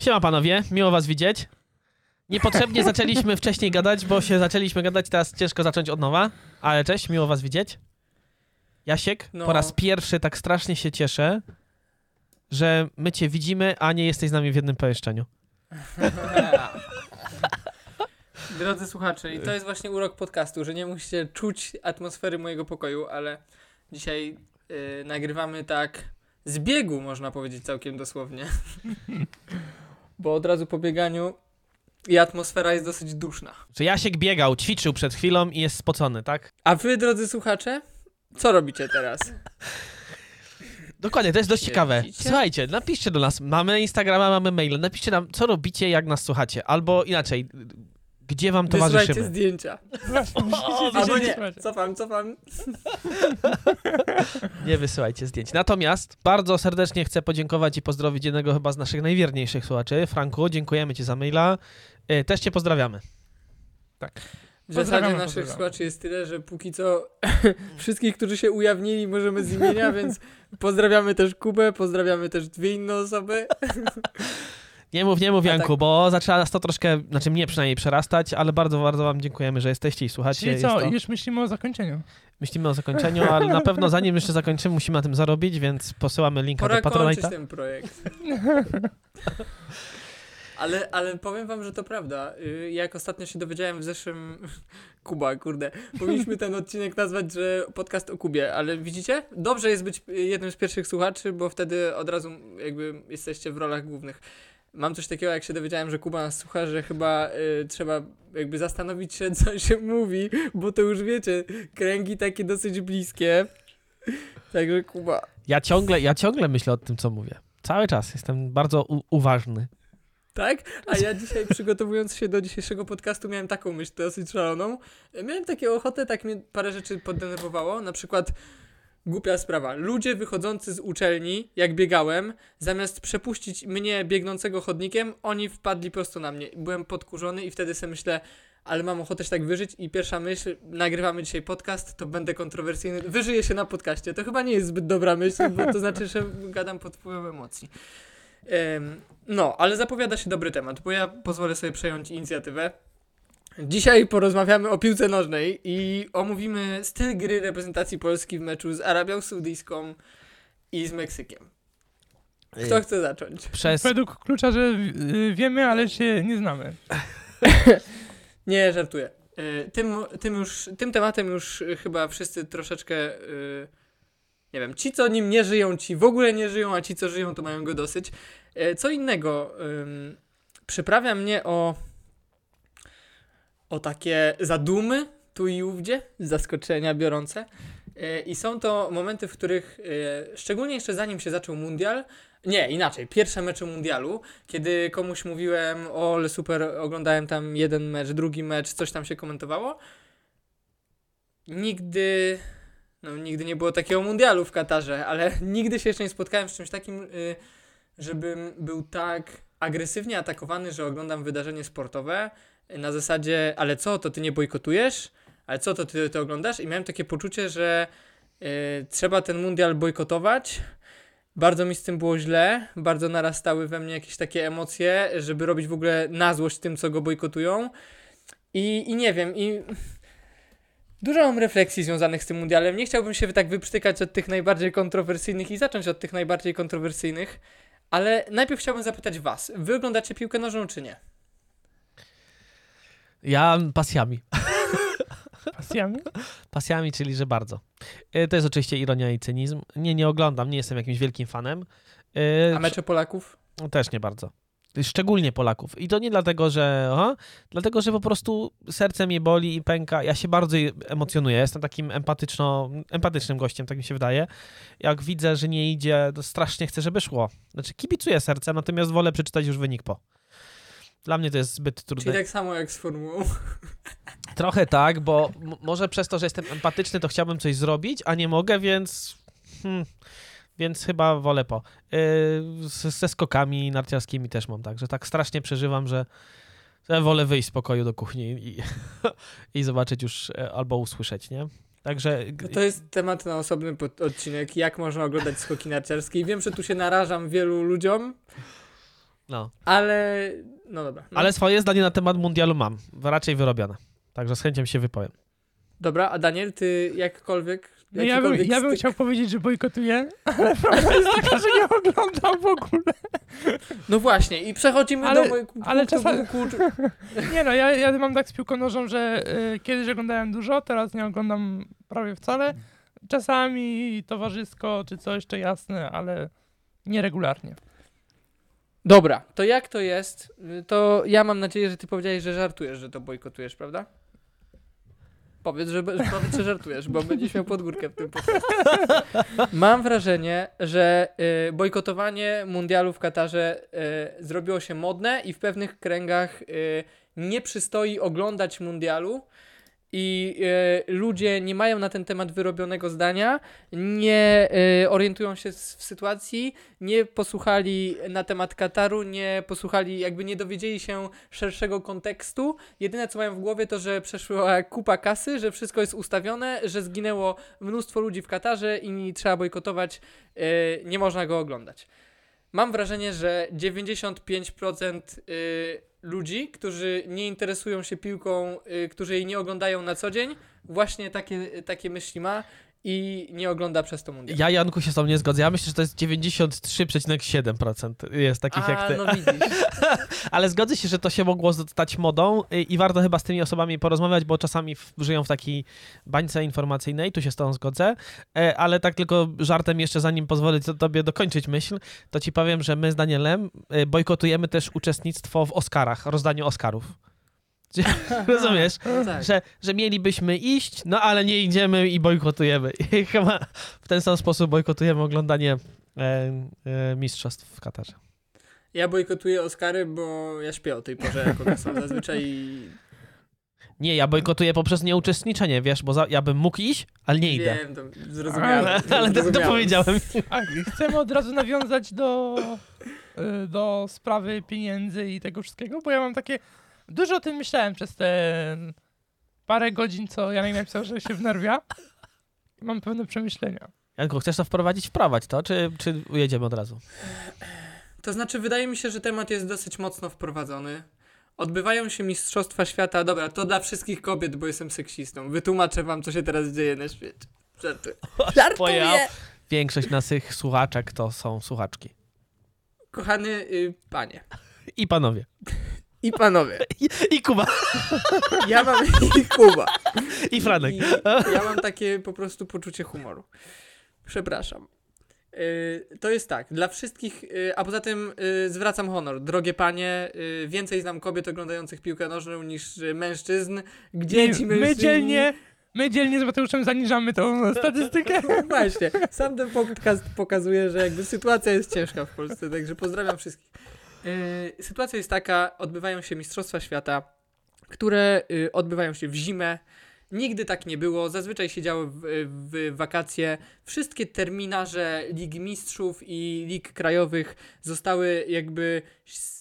Siema panowie, miło was widzieć. Niepotrzebnie zaczęliśmy wcześniej gadać, bo się zaczęliśmy gadać, teraz ciężko zacząć od nowa. Ale cześć, miło was widzieć. Jasiek, No. po raz pierwszy tak strasznie się cieszę, że my cię widzimy, a nie jesteś z nami w jednym pomieszczeniu. Drodzy słuchacze, i to jest właśnie urok podcastu, że nie musicie czuć atmosfery mojego pokoju, ale dzisiaj y, nagrywamy tak z biegu, można powiedzieć całkiem dosłownie. Bo od razu po bieganiu i atmosfera jest dosyć duszna. Że Jasiek biegał, ćwiczył przed chwilą i jest spocony, tak? A wy, drodzy słuchacze, co robicie teraz? Dokładnie, to jest dość ciekawe. Słuchajcie, napiszcie do nas. Mamy Instagrama, mamy maile. Napiszcie nam, co robicie, jak nas słuchacie. Albo inaczej, gdzie wam Wysyłajcie towarzyszymy. zdjęcia. Właśnie, musicie Albo nie, cofam, cofam. Nie wysyłajcie zdjęć. Natomiast bardzo serdecznie chcę podziękować i pozdrowić jednego chyba z naszych najwierniejszych słuchaczy. Franku, dziękujemy ci za maila. Y, Też cię pozdrawiamy. W zasadzie Pozdrawiamy, naszych pozdrawiamy. słuchaczy jest tyle, że póki co wszystkich, którzy się ujawnili, możemy z imienia, więc pozdrawiamy też Kubę, pozdrawiamy też dwie inne osoby. Nie mów, nie mów A Janku, tak- bo zaczęła nas to troszkę, znaczy mnie przynajmniej przerastać, ale bardzo, bardzo wam dziękujemy, że jesteście i słuchacie. Czyli co, to... już myślimy o zakończeniu. Myślimy o zakończeniu, ale na pewno zanim jeszcze zakończymy, musimy na tym zarobić, więc posyłamy linka Pora do Patronite'a. ten projekt. Ale, ale powiem wam, że to prawda. Y, Jak ostatnio się dowiedziałem w zeszłym... Kuba, kurde. Powinniśmy ten odcinek nazwać, że podcast o Kubie, ale widzicie? Dobrze jest być jednym z pierwszych słuchaczy, bo wtedy od razu jakby jesteście w rolach głównych. Mam coś takiego, jak się dowiedziałem, że Kuba nas słucha, że chyba y, trzeba jakby zastanowić się, co się mówi, bo to już wiecie, kręgi takie dosyć bliskie. Także Kuba, Ja ciągle, ja ciągle myślę o tym, co mówię. Cały czas jestem bardzo uważny. Tak? A ja dzisiaj przygotowując się do dzisiejszego podcastu miałem taką myśl dosyć szaloną. Miałem takie ochotę, tak mnie parę rzeczy poddenerwowało. Na przykład głupia sprawa. Ludzie wychodzący z uczelni, jak biegałem, zamiast przepuścić mnie biegnącego chodnikiem, oni wpadli prosto na mnie. Byłem podkurzony i wtedy sobie myślę, ale mam ochotę się tak wyżyć i pierwsza myśl, nagrywamy dzisiaj podcast, to będę kontrowersyjny. Wyżyję się na podcaście. To chyba nie jest zbyt dobra myśl, bo to znaczy, że gadam pod wpływem emocji. Em, no, ale zapowiada się dobry temat, bo ja pozwolę sobie przejąć inicjatywę. Dzisiaj porozmawiamy o piłce nożnej i omówimy styl gry reprezentacji Polski w meczu z Arabią Saudyjską i z Meksykiem. Kto chce zacząć? Przez... Według klucza, że y, wiemy, ale się nie znamy. Nie, żartuję. E, Tym, tym, już, tym tematem już chyba wszyscy troszeczkę, nie wiem, ci co nim nie żyją, ci w ogóle nie żyją, a ci co żyją to mają go dosyć. Co innego przyprawia mnie o, o takie zadumy tu i ówdzie, zaskoczenia biorące. E, I są to momenty, w których, e, szczególnie jeszcze zanim się zaczął mundial, nie, inaczej, pierwsze mecze mundialu, kiedy komuś mówiłem, o, ale super, oglądałem tam jeden mecz, drugi mecz, coś tam się komentowało. Nigdy, no nigdy nie było takiego mundialu w Katarze, ale nigdy się jeszcze nie spotkałem z czymś takim, y, żebym był tak agresywnie atakowany, że oglądam wydarzenie sportowe na zasadzie, ale co, to ty nie bojkotujesz? Ale co, to ty to oglądasz? I miałem takie poczucie, że y, trzeba ten mundial bojkotować. Bardzo mi z tym było źle, bardzo narastały we mnie jakieś takie emocje, żeby robić w ogóle na złość tym, co go bojkotują. I, i nie wiem, i dużo mam refleksji związanych z tym mundialem. Nie chciałbym się tak wyprztykać od tych najbardziej kontrowersyjnych i zacząć od tych najbardziej kontrowersyjnych, ale najpierw chciałbym zapytać was, wy oglądacie piłkę nożną czy nie? Ja pasjami. Pasjami? Pasjami, czyli że bardzo. Y, To jest oczywiście ironia i cynizm. Nie, nie oglądam, nie jestem jakimś wielkim fanem. Y, A mecze Polaków? No, Też nie bardzo. Szczególnie Polaków. I to nie dlatego, że. Aha, dlatego, że po prostu serce mnie boli i pęka. Ja się bardzo emocjonuję. Jestem takim empatyczno, empatycznym gościem, tak mi się wydaje. Jak widzę, że nie idzie, to strasznie chcę, żeby szło. Znaczy, kibicuję sercem, natomiast wolę przeczytać już wynik po. Dla mnie to jest zbyt trudne. Czyli tak samo jak z formułą. Trochę tak, bo może przez to, że jestem empatyczny, to chciałbym coś zrobić, a nie mogę, więc. Hmm, więc chyba wolę po. Yy, z- ze skokami narciarskimi też mam tak, że tak strasznie przeżywam, że, że wolę wyjść z pokoju do kuchni i, i zobaczyć już e, albo usłyszeć, nie? Także. No to jest temat na osobny odcinek, jak można oglądać skoki narciarskie. I wiem, że tu się narażam wielu ludziom, No. Ale, no dobra. No. Ale swoje zdanie na temat mundialu mam. Raczej wyrobione. Także z chęcią się wypowiem. Dobra, a Daniel, ty jakkolwiek... No ja bym, ja bym chciał powiedzieć, że bojkotuję, ale prawda jest taka, że nie oglądam w ogóle. No właśnie, i przechodzimy Ale- do mojego ale czasami- Nie no, ja, ja mam tak z piłką nożą, że y, kiedyś oglądałem dużo, teraz nie oglądam prawie wcale. Czasami towarzysko czy coś, to jasne, ale nieregularnie. Dobra, to jak to jest? To ja mam nadzieję, że ty powiedziałeś, że żartujesz, że to bojkotujesz, prawda? Powiedz, że, powiedz, że żartujesz, bo będziesz miał podgórkę w tym podcaście. Mam wrażenie, że y, bojkotowanie mundialu w Katarze y, zrobiło się modne i w pewnych kręgach y, nie przystoi oglądać mundialu i y, ludzie nie mają na ten temat wyrobionego zdania, nie y, orientują się w sytuacji, nie posłuchali na temat Kataru, nie posłuchali, jakby nie dowiedzieli się szerszego kontekstu. Jedyne co mają w głowie to, że przeszła kupa kasy, że wszystko jest ustawione, że zginęło mnóstwo ludzi w Katarze i trzeba bojkotować, yy, nie można go oglądać. Mam wrażenie, że 95% yy, ludzi, którzy nie interesują się piłką, yy, którzy jej nie oglądają na co dzień, właśnie takie, takie myśli ma i nie ogląda przez to mundial. Ja, Janku, się z tobą nie zgodzę. Ja myślę, że to jest 93,7% jest takich A, jak ty. no widzisz. Ale zgodzę się, że to się mogło stać modą i warto chyba z tymi osobami porozmawiać, bo czasami w, żyją w takiej bańce informacyjnej, tu się z tobą zgodzę, E, ale tak tylko żartem jeszcze, zanim pozwolę to- tobie dokończyć myśl, to ci powiem, że my z Danielem y, bojkotujemy też uczestnictwo w Oscarach, rozdaniu Oscarów. Rozumiesz? No tak. Że, że mielibyśmy iść, no ale nie idziemy i bojkotujemy. I chyba w ten sam sposób bojkotujemy oglądanie e, e, mistrzostw w Katarze. Ja bojkotuję Oscary, bo ja śpię o tej porze jako kasol zazwyczaj Nie, ja bojkotuję poprzez nieuczestniczenie, wiesz, bo za, ja bym mógł iść, ale nie idę. wiem, to zrozumiałem. Ale, ale to, to powiedziałem. A chcemy od razu nawiązać do, y, do sprawy pieniędzy i tego wszystkiego, bo ja mam takie. Dużo o tym myślałem przez te parę godzin, co Janek napisał, że się wnerwia. Mam pewne przemyślenia. Janku, chcesz to wprowadzić, wprowadź to, czy, czy ujedziemy od razu? To znaczy, wydaje mi się, że temat jest dosyć mocno wprowadzony. Odbywają się Mistrzostwa Świata. Dobra, to dla wszystkich kobiet, bo jestem seksistą. Wytłumaczę wam, co się teraz dzieje na świecie. Żartuję. Pojał. Większość naszych słuchaczek to są słuchaczki. Kochany y, panie I panowie. I panowie, I, i Kuba. ja mam i Kuba. I Franek. I ja mam takie po prostu poczucie humoru. Przepraszam. Yy, to jest tak, dla wszystkich, yy, a poza tym yy, zwracam honor. Drogie panie, więcej znam kobiet oglądających piłkę nożną niż mężczyzn. Gdzie ci my mężczyźni? dzielnie, my dzielnie z Mateuszem zaniżamy tą statystykę. Właśnie, sam ten podcast pokazuje, że jakby sytuacja jest ciężka w Polsce, także pozdrawiam wszystkich. Yy, sytuacja jest taka, odbywają się Mistrzostwa Świata, które yy, odbywają się w zimę. Nigdy tak nie było, zazwyczaj się działo w, w wakacje. Wszystkie terminarze Lig Mistrzów i Lig Krajowych zostały jakby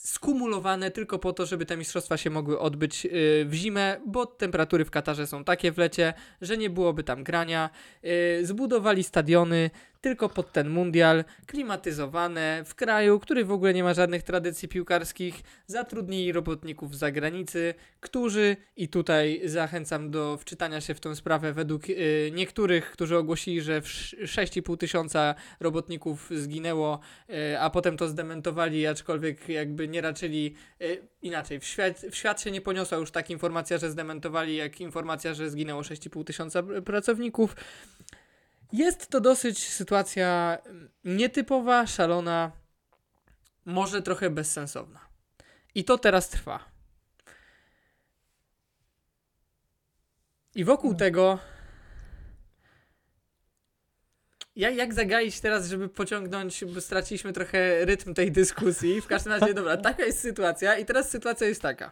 skumulowane tylko po to, żeby te mistrzostwa się mogły odbyć yy, w zimę, bo temperatury w Katarze są takie w lecie, że nie byłoby tam grania. Yy, zbudowali stadiony tylko pod ten mundial, klimatyzowane, w kraju, który w ogóle nie ma żadnych tradycji piłkarskich, zatrudnili robotników z zagranicy, którzy, i tutaj zachęcam do wczytania się w tę sprawę, według yy, niektórych, którzy ogłosili, że w sz- 6,5 tysiąca robotników zginęło, a potem to zdementowali, aczkolwiek jakby nie raczyli yy, inaczej. W świat, w świat się nie poniosła już tak informacja, że zdementowali, jak informacja, że zginęło 6,5 tysiąca pr- pracowników. Jest to dosyć sytuacja mm, nietypowa, szalona, może trochę bezsensowna. I to teraz trwa. I wokół tego. Ja, jak zagaić teraz, żeby pociągnąć, bo straciliśmy trochę rytm tej dyskusji. W każdym razie, dobra, taka jest sytuacja. I teraz sytuacja jest taka.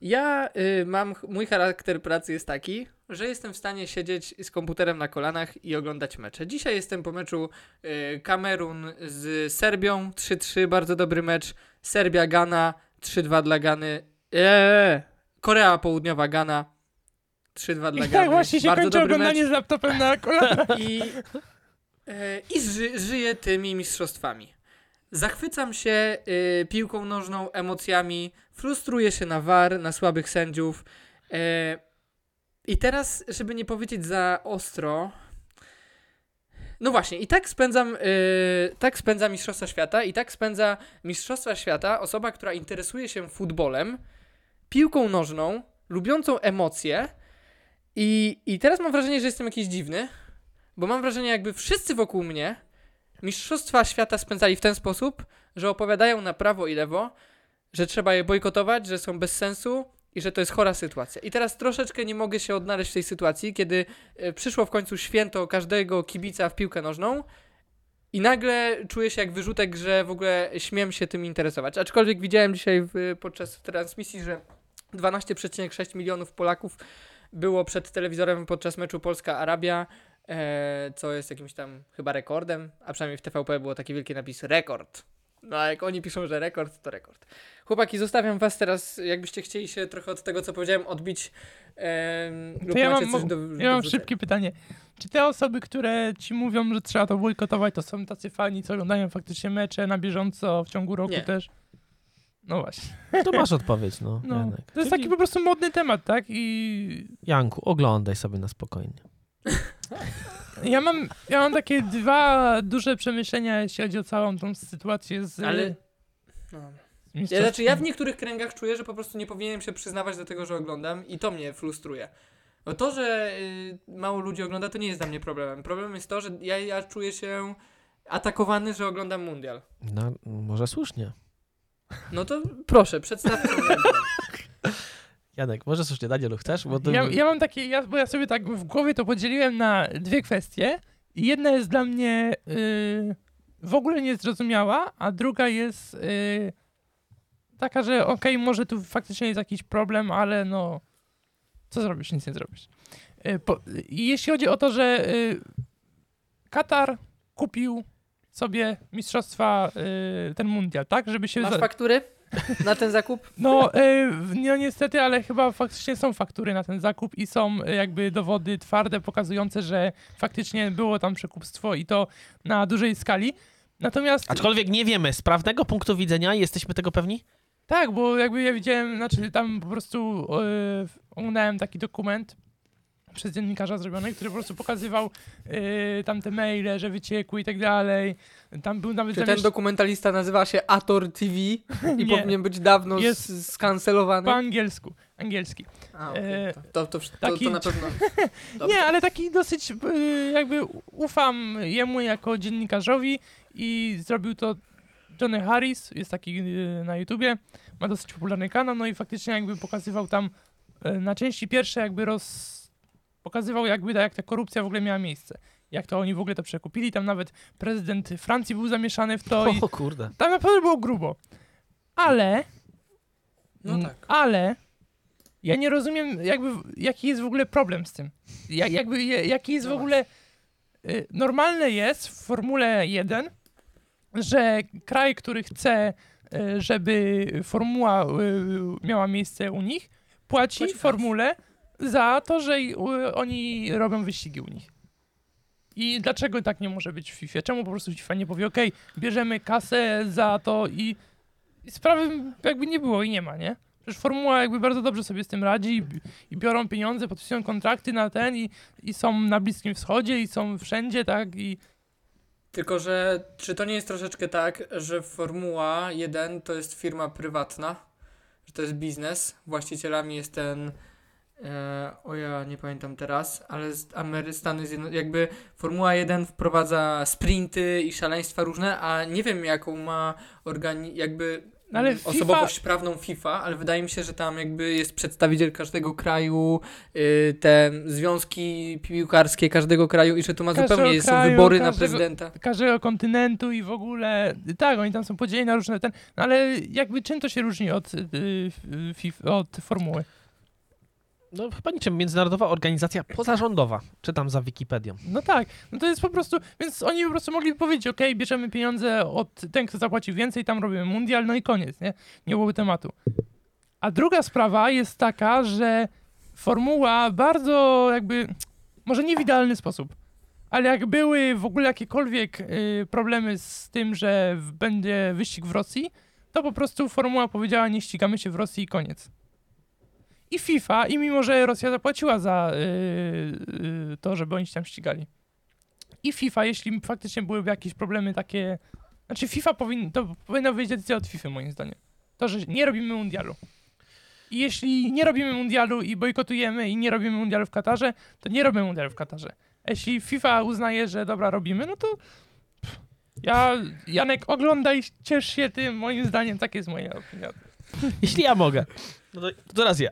Ja y, mam, mój charakter pracy jest taki, że jestem w stanie siedzieć z komputerem na kolanach i oglądać mecze. Dzisiaj jestem po meczu y, Kamerun z Serbią 3-3, bardzo dobry mecz. Serbia Gana 3-2 dla Gany. Eee, Korea Południowa Gana 3-2 dla Gany. tak właśnie się bardzo kończy oglądanie mecz. z laptopem na kolanach. I, i ży, żyję tymi mistrzostwami. Zachwycam się y, piłką nożną, emocjami, frustruję się na war, na słabych sędziów. Y, I teraz, żeby nie powiedzieć za ostro. No właśnie, i tak spędzam, y, tak spędza Mistrzostwa Świata, i tak spędza Mistrzostwa Świata osoba, która interesuje się futbolem, piłką nożną, lubiącą emocje. I, I teraz mam wrażenie, że jestem jakiś dziwny, bo mam wrażenie, jakby wszyscy wokół mnie Mistrzostwa Świata spędzali w ten sposób, że opowiadają na prawo i lewo, że trzeba je bojkotować, że są bez sensu i że to jest chora sytuacja. I teraz troszeczkę nie mogę się odnaleźć w tej sytuacji, kiedy e, przyszło w końcu święto każdego kibica w piłkę nożną i nagle czuję się jak wyrzutek, że w ogóle śmiem się tym interesować. Aczkolwiek widziałem dzisiaj w, podczas transmisji, że 12,6 milionów Polaków było przed telewizorem podczas meczu Polska-Arabia, co jest jakimś tam chyba rekordem, a przynajmniej w TVP było taki wielki napis rekord. No a jak oni piszą, że rekord, to rekord. Chłopaki, zostawiam was teraz, jakbyście chcieli się trochę od tego, co powiedziałem, odbić. em, lub To ja macie mam, coś do, ja do mam szybkie pytanie. Czy te osoby, które ci mówią, że trzeba to bojkotować, to są tacy fani, co oglądają faktycznie mecze na bieżąco w ciągu roku Nie. też? No właśnie. To masz odpowiedź, no. No, to jest Czyli, taki po prostu modny temat, tak? I Janku, oglądaj sobie na spokojnie. Ja mam, ja mam takie dwa duże przemyślenia, jeśli chodzi o całą tą sytuację z Ale. No. z Ja, znaczy, ja w niektórych kręgach czuję, że po prostu nie powinienem się przyznawać do tego, że oglądam i to mnie frustruje. Bo to, że y, mało ludzi ogląda, to nie jest dla mnie problemem. Problemem jest to, że ja, ja czuję się atakowany, że oglądam mundial. No, może słusznie. No to proszę, przedstawcie. Janek, może słusznie, Danielu, chcesz? To... Ja, ja mam takie, ja, bo ja sobie tak w głowie to podzieliłem na dwie kwestie. Jedna jest dla mnie y, w ogóle niezrozumiała, a druga jest y, taka, że okej, może tu faktycznie jest jakiś problem, ale no co zrobisz? Nic nie zrobisz. Y, po, jeśli chodzi o to, że y, Katar kupił sobie mistrzostwa, y, ten mundial, tak? Żeby się... Masz faktury na ten zakup? no, y, no niestety, ale chyba faktycznie są faktury na ten zakup i są y, jakby dowody twarde pokazujące, że faktycznie było tam przekupstwo i to na dużej skali. Natomiast Aczkolwiek nie wiemy, z prawnego punktu widzenia jesteśmy tego pewni? tak, bo jakby ja widziałem, znaczy tam po prostu y, oglądałem taki dokument przez dziennikarza zrobiony, który po prostu pokazywał y, tam te maile, że wyciekły i tak dalej. Tam był nawet Czy ten zamieszcz- dokumentalista nazywa się Ator TV i Nie. powinien być dawno Jest skancelowany? po angielsku, angielski. A, e, to, to, to, to, taki- to na pewno. Nie, ale taki dosyć y, jakby ufam jemu jako dziennikarzowi i zrobił to Johnny Harris, jest taki y, na YouTubie, ma dosyć popularny kanał, no i faktycznie jakby pokazywał tam y, na części pierwsze jakby roz... pokazywał jakby jak ta korupcja w ogóle miała miejsce. Jak to oni w ogóle to przekupili, tam nawet prezydent Francji był zamieszany w to i O kurde. tam naprawdę było grubo. Ale No Mm, tak. Ale ja nie rozumiem, jakby, jaki jest w ogóle problem z tym. Ja, jakby, jaki jest w No ogóle. Y, normalne jest w Formule 1, że kraj, który chce, y, żeby formuła y, miała miejsce u nich, płaci Płaci formule za to, że oni robią wyścigi u nich. I dlaczego tak nie może być w FIFA? Czemu po prostu FIFA nie powie, ok, bierzemy kasę za to i, i sprawy jakby nie było i nie ma, nie? Przecież formuła jakby bardzo dobrze sobie z tym radzi i, i biorą pieniądze, podpisują kontrakty na ten i, i są na Bliskim Wschodzie i są wszędzie, tak? I Tylko, że czy to nie jest troszeczkę tak, że Formuła 1 to jest firma prywatna, że to jest biznes, właścicielami jest ten, e, o ja nie pamiętam teraz, ale z Amery, Stany Zjednoczone, jakby Formuła 1 wprowadza sprinty i szaleństwa różne, a nie wiem jaką ma organi- jakby ale mm, FIFA- osobowość prawną FIFA, ale wydaje mi się, że tam jakby jest przedstawiciel każdego kraju, y, te związki piłkarskie każdego kraju i że tu ma Każdego zupełnie, są kraju, wybory na każdego- prezydenta. każdego kontynentu i w ogóle, tak, oni tam są podzieleni na różne ten, no ale jakby czym to się różni od, y, y, FIFA, od formuły? No chyba niczym. Międzynarodowa organizacja pozarządowa. Czytam za Wikipedią. No tak, no to jest po prostu, więc oni po prostu mogli powiedzieć, ok, bierzemy pieniądze od ten, kto zapłaci więcej, tam robimy mundial, no i koniec, nie? Nie byłoby tematu. A druga sprawa jest taka, że formuła bardzo jakby, może nie w idealny sposób, ale jak były w ogóle jakiekolwiek y, problemy z tym, że będzie wyścig w Rosji, to po prostu formuła powiedziała, nie ścigamy się w Rosji i koniec. I FIFA, i mimo, że Rosja zapłaciła za y, y, to, żeby oni się tam ścigali. I FIFA, jeśli faktycznie byłyby jakieś problemy takie... Znaczy FIFA powinna, to powinna wyjść decyzja od FIFA moim zdaniem. To, że nie robimy mundialu. I jeśli nie robimy mundialu i bojkotujemy i nie robimy mundialu w Katarze, to nie robimy mundialu w Katarze. Jeśli FIFA uznaje, że dobra, robimy, no to pff, ja, Janek, oglądaj, ciesz się tym, moim zdaniem, tak jest moja opinia. Jeśli ja mogę. No to, to teraz ja.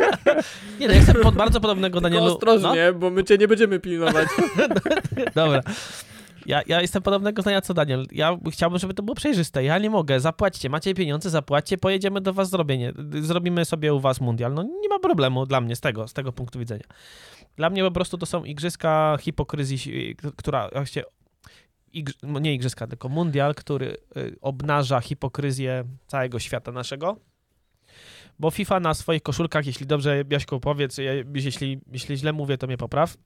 nie no, jestem pod bardzo podobnego Tylko Danielu. ostrożnie, bo my cię nie będziemy pilnować. No, dobra. Ja, ja jestem podobnego zdania co Daniel. Ja chciałbym, żeby to było przejrzyste. Ja nie mogę. Zapłaćcie. Macie pieniądze, zapłaćcie, pojedziemy do was zrobienie. Zrobimy sobie u was mundial. No nie ma problemu dla mnie z tego, z tego punktu widzenia. Dla mnie po prostu to są igrzyska hipokryzji, która właściwie Igr no nie igrzyska, tylko mundial, który y, obnaża hipokryzję całego świata naszego. Bo FIFA na swoich koszulkach, jeśli dobrze, Jaśku, powiedz, jeśli, jeśli źle mówię, to mnie popraw,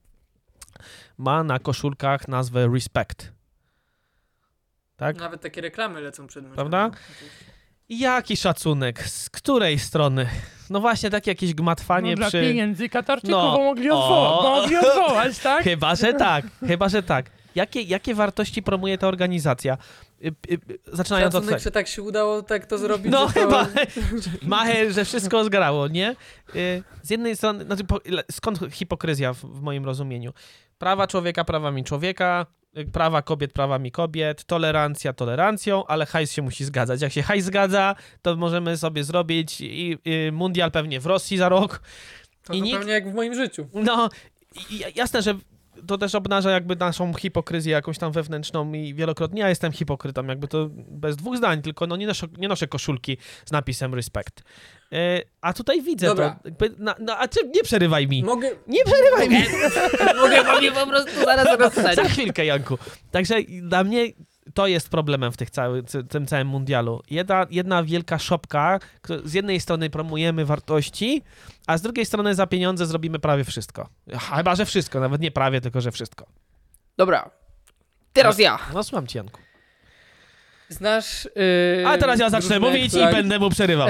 ma na koszulkach nazwę Respect. Tak? Nawet takie reklamy lecą przed meczem. Prawda? Jaki szacunek? Z której strony? No właśnie, takie jakieś gmatwanie no, dla przy... pieniędzy Katarczyków No. mogli, mogli odwołać, tak? Chyba, że tak. Chyba, że tak. Jakie, jakie wartości promuje ta organizacja? Y, y, y, zaczynając od Szacunek, tego. że tak się udało tak to zrobić, No to... chyba, machę, że wszystko zgrało, nie? Z jednej strony, znaczy, skąd hipokryzja w, w moim rozumieniu? Prawa człowieka prawami człowieka, prawa kobiet prawami kobiet, tolerancja tolerancją, ale hajs się musi zgadzać. Jak się hajs zgadza, to możemy sobie zrobić i, i mundial pewnie w Rosji za rok. To I nikt- zupełnie jak w moim życiu. No, i jasne, że to też obnaża jakby naszą hipokryzję jakąś tam wewnętrzną i wielokrotnie ja jestem hipokrytą, jakby to bez dwóch zdań, tylko no nie noszę, nie noszę koszulki z napisem respect. E, a tutaj widzę Dobra. to. Jakby, na, no, a czy nie przerywaj mi. Mogę, Nie przerywaj mi. mogę wam je po prostu zaraz rozstać. Za chwilkę, Janku. Także dla mnie to jest problemem w tych cały,cy- tym całym mundialu. Jedna, jedna wielka szopka, z jednej strony promujemy wartości, a z drugiej strony za pieniądze zrobimy prawie wszystko. Chyba, że wszystko, nawet nie prawie, tylko że wszystko. Dobra. Teraz ja. No słucham cię, Janku. Znasz... Yy, A teraz ja zacznę mówić która- i będę mu przerywał.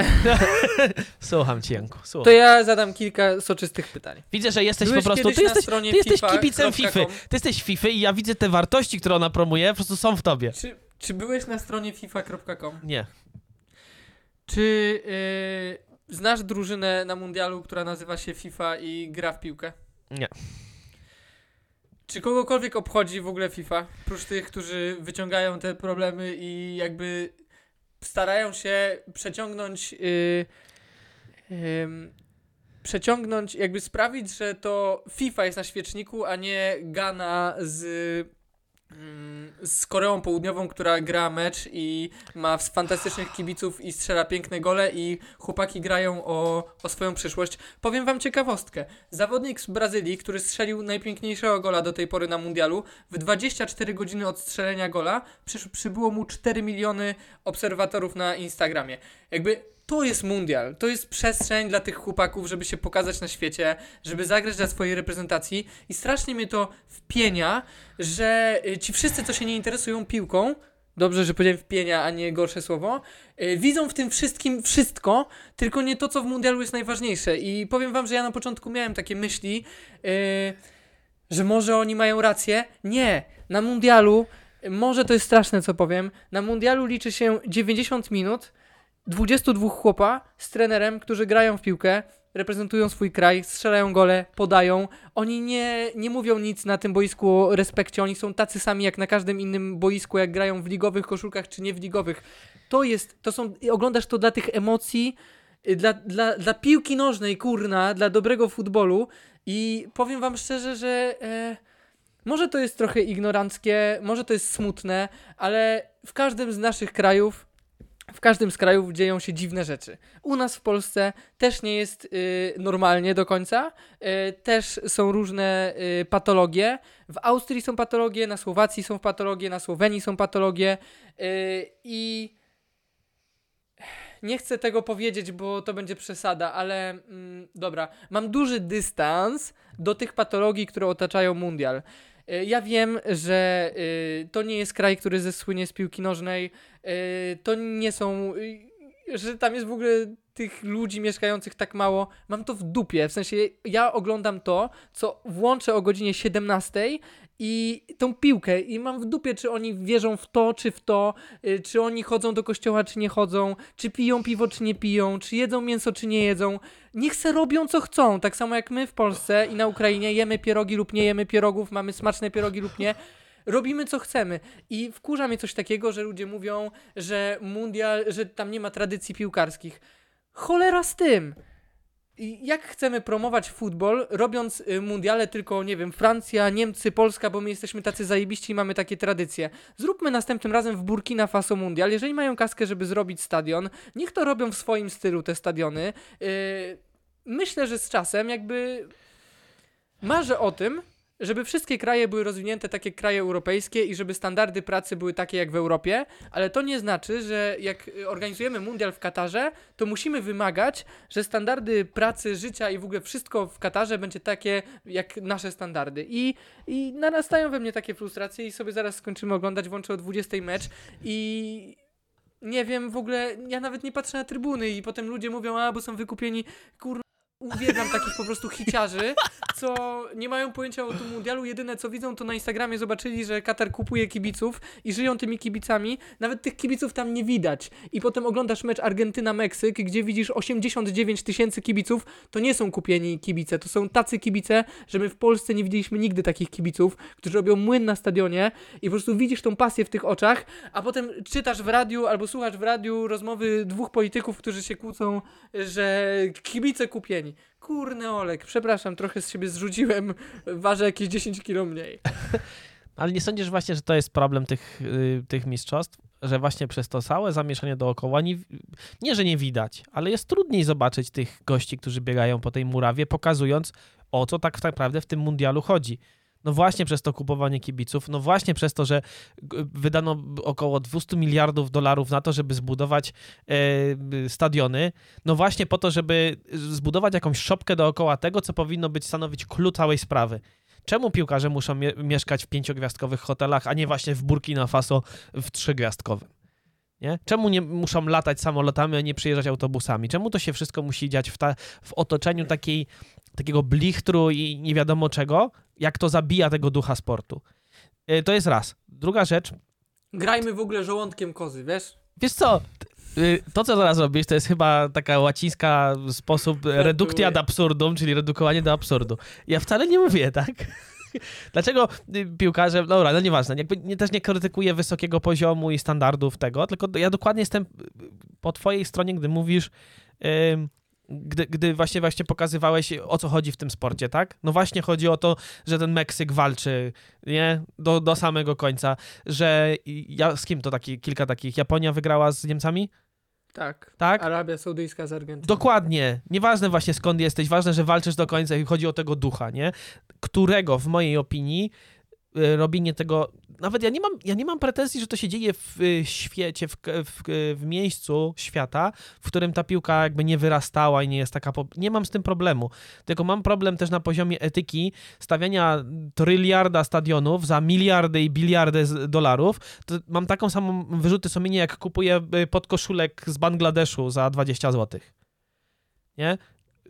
słucham cię, Janku. To Słucham. ja zadam kilka soczystych pytań. Widzę, że jesteś Byłeś po prostu... Ty na jesteś, stronie ty jesteś FIFA kibicem FIFA. Ty jesteś FIFA i ja widzę te wartości, które ona promuje, po prostu są w tobie. Czy, czy byłeś na stronie fifa.com? Nie. Czy yy, znasz drużynę na mundialu, która nazywa się FIFA i gra w piłkę? Nie. Czy kogokolwiek obchodzi w ogóle FIFA? Prócz tych, którzy wyciągają te problemy i jakby starają się przeciągnąć. Yy, ym, przeciągnąć, jakby sprawić, że to FIFA jest na świeczniku, a nie Ghana z, z Koreą Południową, która gra mecz i ma fantastycznych kibiców i strzela piękne gole i chłopaki grają o, o swoją przyszłość. Powiem wam ciekawostkę. Zawodnik z Brazylii, który strzelił najpiękniejszego gola do tej pory na mundialu, w 24 godziny od strzelenia gola przysz, przybyło mu 4 miliony obserwatorów na Instagramie. Jakby to jest mundial, to jest przestrzeń dla tych chłopaków, żeby się pokazać na świecie, żeby zagrać dla swojej reprezentacji i strasznie mnie to wpienia, że y, ci wszyscy, co się nie interesują piłką, dobrze, że powiedziałem wpienia, a nie gorsze słowo, y, widzą w tym wszystkim wszystko, tylko nie to, co w mundialu jest najważniejsze. I powiem wam, że ja na początku miałem takie myśli, y, że może oni mają rację. Nie, na mundialu, może to jest straszne, co powiem, na mundialu liczy się 90 minut, 22 chłopa z trenerem, którzy grają w piłkę, reprezentują swój kraj, strzelają gole, podają. Oni nie, nie mówią nic na tym boisku o respekcie, oni są tacy sami jak na każdym innym boisku, jak grają w ligowych koszulkach czy nie w ligowych. To jest, to są, oglądasz to dla tych emocji, y, dla, dla, dla piłki nożnej, kurna, dla dobrego futbolu i powiem wam szczerze, że e, może to jest trochę ignoranckie, może to jest smutne, ale w każdym z naszych krajów w każdym z krajów dzieją się dziwne rzeczy. U nas w Polsce też nie jest y, normalnie do końca. Y, też są różne y, patologie. W Austrii są patologie, na Słowacji są patologie, na Słowenii są patologie. Y, I nie chcę tego powiedzieć, bo to będzie przesada, ale mm, dobra. Mam duży dystans do tych patologii, które otaczają mundial. Y, Ja wiem, że y, to nie jest kraj, który zesłynie z piłki nożnej. y, To nie są. Że tam jest w ogóle tych ludzi mieszkających tak mało. Mam to w dupie. W sensie ja oglądam to, co włączę o godzinie 17 i tą piłkę i mam w dupie, czy oni wierzą w to, czy w to, y, czy oni chodzą do kościoła, czy nie chodzą, czy piją piwo, czy nie piją, czy jedzą mięso, czy nie jedzą. Niech se robią, co chcą. Tak samo jak my w Polsce i na Ukrainie jemy pierogi lub nie jemy pierogów, mamy smaczne pierogi lub nie. Robimy co chcemy. I wkurza mnie coś takiego, że ludzie mówią, że mundial, że tam nie ma tradycji piłkarskich. Cholera z tym! Jak chcemy promować futbol, robiąc y, mundiale tylko, nie wiem, Francja, Niemcy, Polska, bo my jesteśmy tacy zajebiści i mamy takie tradycje. Zróbmy następnym razem w Burkina Faso mundial. Jeżeli mają kaskę, żeby zrobić stadion, niech to robią w swoim stylu te stadiony. Yy, myślę, że z czasem jakby marzę o tym, żeby wszystkie kraje były rozwinięte tak jak kraje europejskie i żeby standardy pracy były takie jak w Europie, ale to nie znaczy, że jak organizujemy mundial w Katarze, to musimy wymagać, że standardy pracy, życia i w ogóle wszystko w Katarze będzie takie jak nasze standardy. I, i narastają we mnie takie frustracje i sobie zaraz skończymy oglądać, włączę o 20 mecz i nie wiem, w ogóle ja nawet nie patrzę na trybuny i potem ludzie mówią, a bo są wykupieni, kur... Uwielbiam takich po prostu hiciarzy, co nie mają pojęcia o tym mundialu. Jedyne co widzą, to na Instagramie zobaczyli, że Katar kupuje kibiców i żyją tymi kibicami. Nawet tych kibiców tam nie widać. I potem oglądasz mecz Argentyna-Meksyk, gdzie widzisz 89 tysięcy kibiców. To nie są kupieni kibice, to są tacy kibice, że my w Polsce nie widzieliśmy nigdy takich kibiców, którzy robią młyn na stadionie i po prostu widzisz tą pasję w tych oczach, a potem czytasz w radiu albo słuchasz w radiu rozmowy dwóch polityków, którzy się kłócą, że kibice kupieni. Kurny Olek, przepraszam, trochę z siebie zrzuciłem, ważę jakieś 10 kilo mniej. Ale nie sądzisz właśnie, że to jest problem tych, y, tych mistrzostw? Że właśnie przez to całe zamieszanie dookoła, nie, nie, że nie widać, ale jest trudniej zobaczyć tych gości, którzy biegają po tej murawie, pokazując o co tak naprawdę w tym mundialu chodzi. No właśnie przez to kupowanie kibiców, no właśnie przez to, że wydano około 200 miliardów dolarów na to, żeby zbudować e, stadiony, no właśnie po to, żeby zbudować jakąś szopkę dookoła tego, co powinno być stanowić clue całej sprawy. Czemu piłkarze muszą mie- mieszkać w pięciogwiazdkowych hotelach, a nie właśnie w Burkina Faso w trzygwiazdkowym? Nie? Czemu nie muszą latać samolotami, a nie przyjeżdżać autobusami? Czemu to się wszystko musi dziać w, ta, w otoczeniu takiej, takiego blichtru i nie wiadomo czego, jak to zabija tego ducha sportu? Y, To jest raz. Druga rzecz, Grajmy w ogóle żołądkiem kozy, wiesz? wiesz co, y, to co zaraz robisz, to jest chyba taka łacińska sposób redukcja ad absurdum, czyli redukowanie do absurdu. Ja wcale nie mówię, tak? Dlaczego y, piłkarze, dobra, no nieważne, jakby nie, też nie krytykuję wysokiego poziomu i standardów tego, tylko ja dokładnie jestem po twojej stronie, gdy mówisz, ym, gdy, gdy właśnie, właśnie pokazywałeś, o co chodzi w tym sporcie, tak? No właśnie chodzi o to, że ten Meksyk walczy, nie? Do, do samego końca, że ja, z kim to taki, kilka takich, Japonia wygrała z Niemcami? Tak. Tak? Arabia Saudyjska z Argentyną. Dokładnie. Nieważne właśnie skąd jesteś, ważne, że walczysz do końca i chodzi o tego ducha, nie? Którego w mojej opinii robienie tego, nawet ja nie mam, ja nie mam pretensji, że to się dzieje w y, świecie, w, w, w miejscu świata, w którym ta piłka jakby nie wyrastała i nie jest taka, po... nie mam z tym problemu, tylko mam problem też na poziomie etyki stawiania tryliarda stadionów za miliardy i biliardy dolarów, to mam taką samą wyrzuty sumienia, jak kupuję y, podkoszulek z Bangladeszu za 20 zł. Nie?